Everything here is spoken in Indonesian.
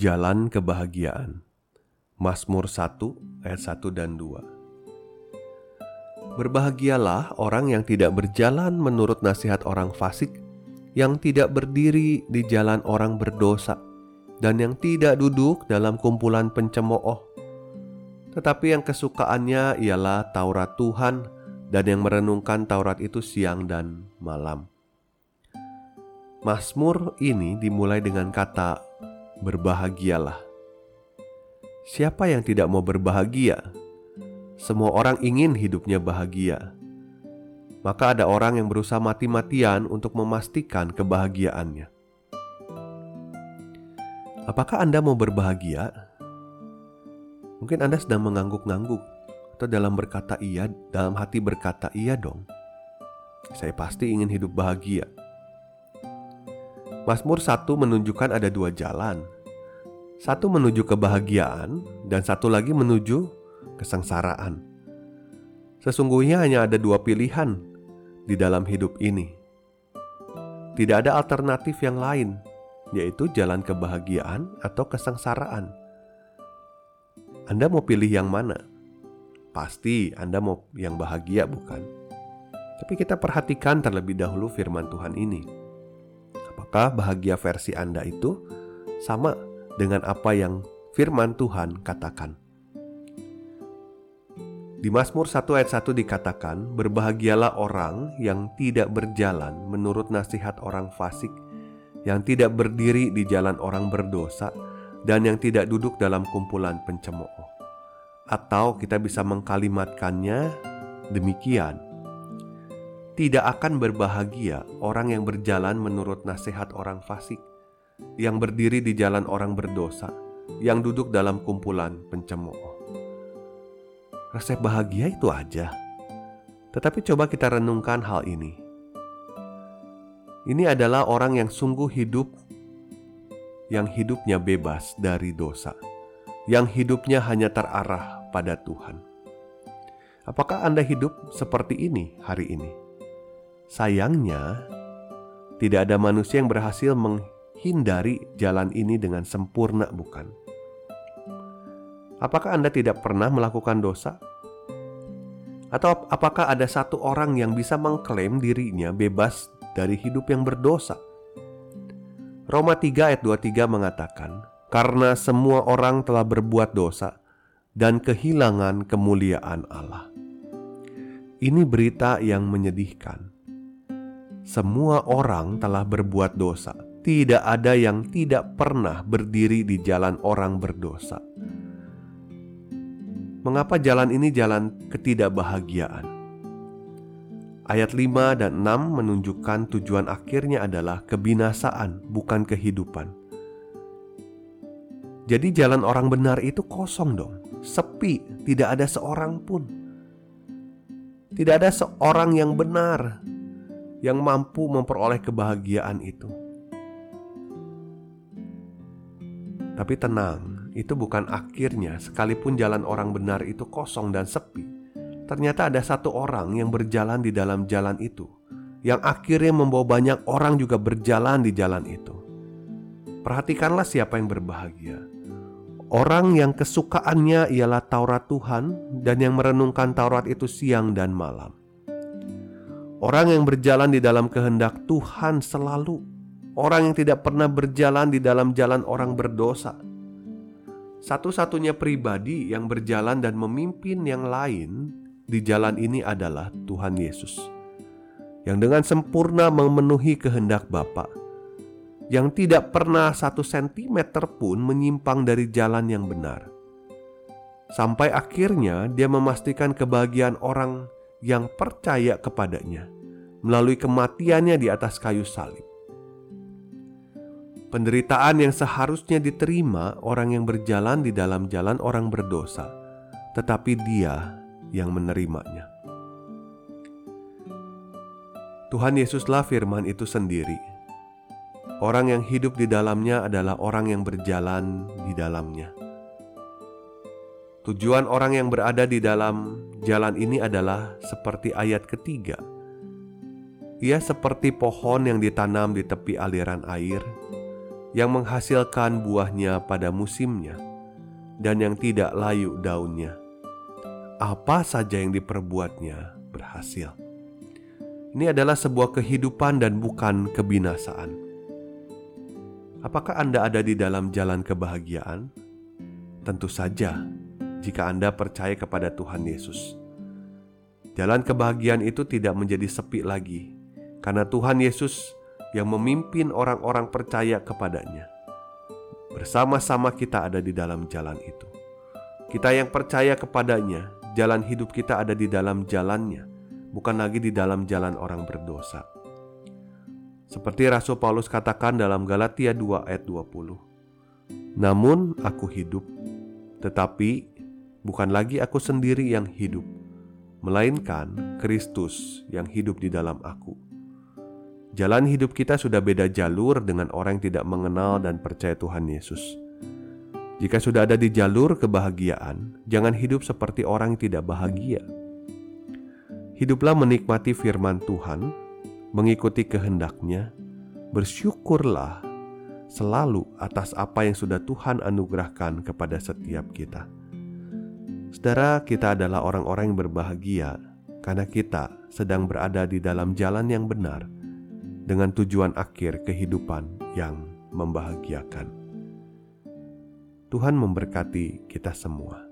Jalan Kebahagiaan Mazmur 1 ayat 1 dan 2 Berbahagialah orang yang tidak berjalan menurut nasihat orang fasik, yang tidak berdiri di jalan orang berdosa, dan yang tidak duduk dalam kumpulan pencemooh. Tetapi yang kesukaannya ialah Taurat Tuhan dan yang merenungkan Taurat itu siang dan malam. Mazmur ini dimulai dengan kata berbahagialah. Siapa yang tidak mau berbahagia? Semua orang ingin hidupnya bahagia. Maka ada orang yang berusaha mati-matian untuk memastikan kebahagiaannya. Apakah Anda mau berbahagia? Mungkin Anda sedang mengangguk-ngangguk atau dalam berkata iya, dalam hati berkata iya dong. Saya pasti ingin hidup bahagia. Mazmur 1 menunjukkan ada dua jalan. Satu menuju kebahagiaan dan satu lagi menuju kesengsaraan. Sesungguhnya hanya ada dua pilihan di dalam hidup ini. Tidak ada alternatif yang lain, yaitu jalan kebahagiaan atau kesengsaraan. Anda mau pilih yang mana? Pasti Anda mau yang bahagia, bukan? Tapi kita perhatikan terlebih dahulu firman Tuhan ini maka bahagia versi Anda itu sama dengan apa yang firman Tuhan katakan. Di Mazmur 1 ayat 1 dikatakan, Berbahagialah orang yang tidak berjalan menurut nasihat orang fasik, yang tidak berdiri di jalan orang berdosa, dan yang tidak duduk dalam kumpulan pencemooh. Atau kita bisa mengkalimatkannya demikian, tidak akan berbahagia orang yang berjalan menurut nasihat orang fasik, yang berdiri di jalan orang berdosa, yang duduk dalam kumpulan pencemooh. Resep bahagia itu aja. Tetapi coba kita renungkan hal ini. Ini adalah orang yang sungguh hidup yang hidupnya bebas dari dosa, yang hidupnya hanya terarah pada Tuhan. Apakah Anda hidup seperti ini hari ini? Sayangnya, tidak ada manusia yang berhasil menghindari jalan ini dengan sempurna, bukan? Apakah Anda tidak pernah melakukan dosa? Atau apakah ada satu orang yang bisa mengklaim dirinya bebas dari hidup yang berdosa? Roma 3 ayat 23 mengatakan, "Karena semua orang telah berbuat dosa dan kehilangan kemuliaan Allah." Ini berita yang menyedihkan semua orang telah berbuat dosa. Tidak ada yang tidak pernah berdiri di jalan orang berdosa. Mengapa jalan ini jalan ketidakbahagiaan? Ayat 5 dan 6 menunjukkan tujuan akhirnya adalah kebinasaan, bukan kehidupan. Jadi jalan orang benar itu kosong dong, sepi, tidak ada seorang pun. Tidak ada seorang yang benar, yang mampu memperoleh kebahagiaan itu. Tapi tenang, itu bukan akhirnya, sekalipun jalan orang benar itu kosong dan sepi. Ternyata ada satu orang yang berjalan di dalam jalan itu, yang akhirnya membawa banyak orang juga berjalan di jalan itu. Perhatikanlah siapa yang berbahagia. Orang yang kesukaannya ialah Taurat Tuhan dan yang merenungkan Taurat itu siang dan malam. Orang yang berjalan di dalam kehendak Tuhan selalu. Orang yang tidak pernah berjalan di dalam jalan orang berdosa. Satu-satunya pribadi yang berjalan dan memimpin yang lain di jalan ini adalah Tuhan Yesus. Yang dengan sempurna memenuhi kehendak Bapa. Yang tidak pernah satu sentimeter pun menyimpang dari jalan yang benar. Sampai akhirnya dia memastikan kebahagiaan orang yang percaya kepadanya melalui kematiannya di atas kayu salib. Penderitaan yang seharusnya diterima orang yang berjalan di dalam jalan orang berdosa, tetapi Dia yang menerimanya. Tuhan Yesuslah firman itu sendiri. Orang yang hidup di dalamnya adalah orang yang berjalan di dalamnya. Tujuan orang yang berada di dalam jalan ini adalah seperti ayat ketiga. Ia seperti pohon yang ditanam di tepi aliran air yang menghasilkan buahnya pada musimnya dan yang tidak layu daunnya. Apa saja yang diperbuatnya berhasil. Ini adalah sebuah kehidupan dan bukan kebinasaan. Apakah Anda ada di dalam jalan kebahagiaan? Tentu saja, jika Anda percaya kepada Tuhan Yesus. Jalan kebahagiaan itu tidak menjadi sepi lagi, karena Tuhan Yesus yang memimpin orang-orang percaya kepadanya. Bersama-sama kita ada di dalam jalan itu. Kita yang percaya kepadanya, jalan hidup kita ada di dalam jalannya, bukan lagi di dalam jalan orang berdosa. Seperti Rasul Paulus katakan dalam Galatia 2 ayat 20. Namun aku hidup, tetapi bukan lagi aku sendiri yang hidup, melainkan Kristus yang hidup di dalam aku. Jalan hidup kita sudah beda jalur dengan orang yang tidak mengenal dan percaya Tuhan Yesus. Jika sudah ada di jalur kebahagiaan, jangan hidup seperti orang yang tidak bahagia. Hiduplah menikmati firman Tuhan, mengikuti kehendaknya, bersyukurlah selalu atas apa yang sudah Tuhan anugerahkan kepada setiap kita. Saudara, kita adalah orang-orang yang berbahagia karena kita sedang berada di dalam jalan yang benar dengan tujuan akhir kehidupan yang membahagiakan. Tuhan memberkati kita semua.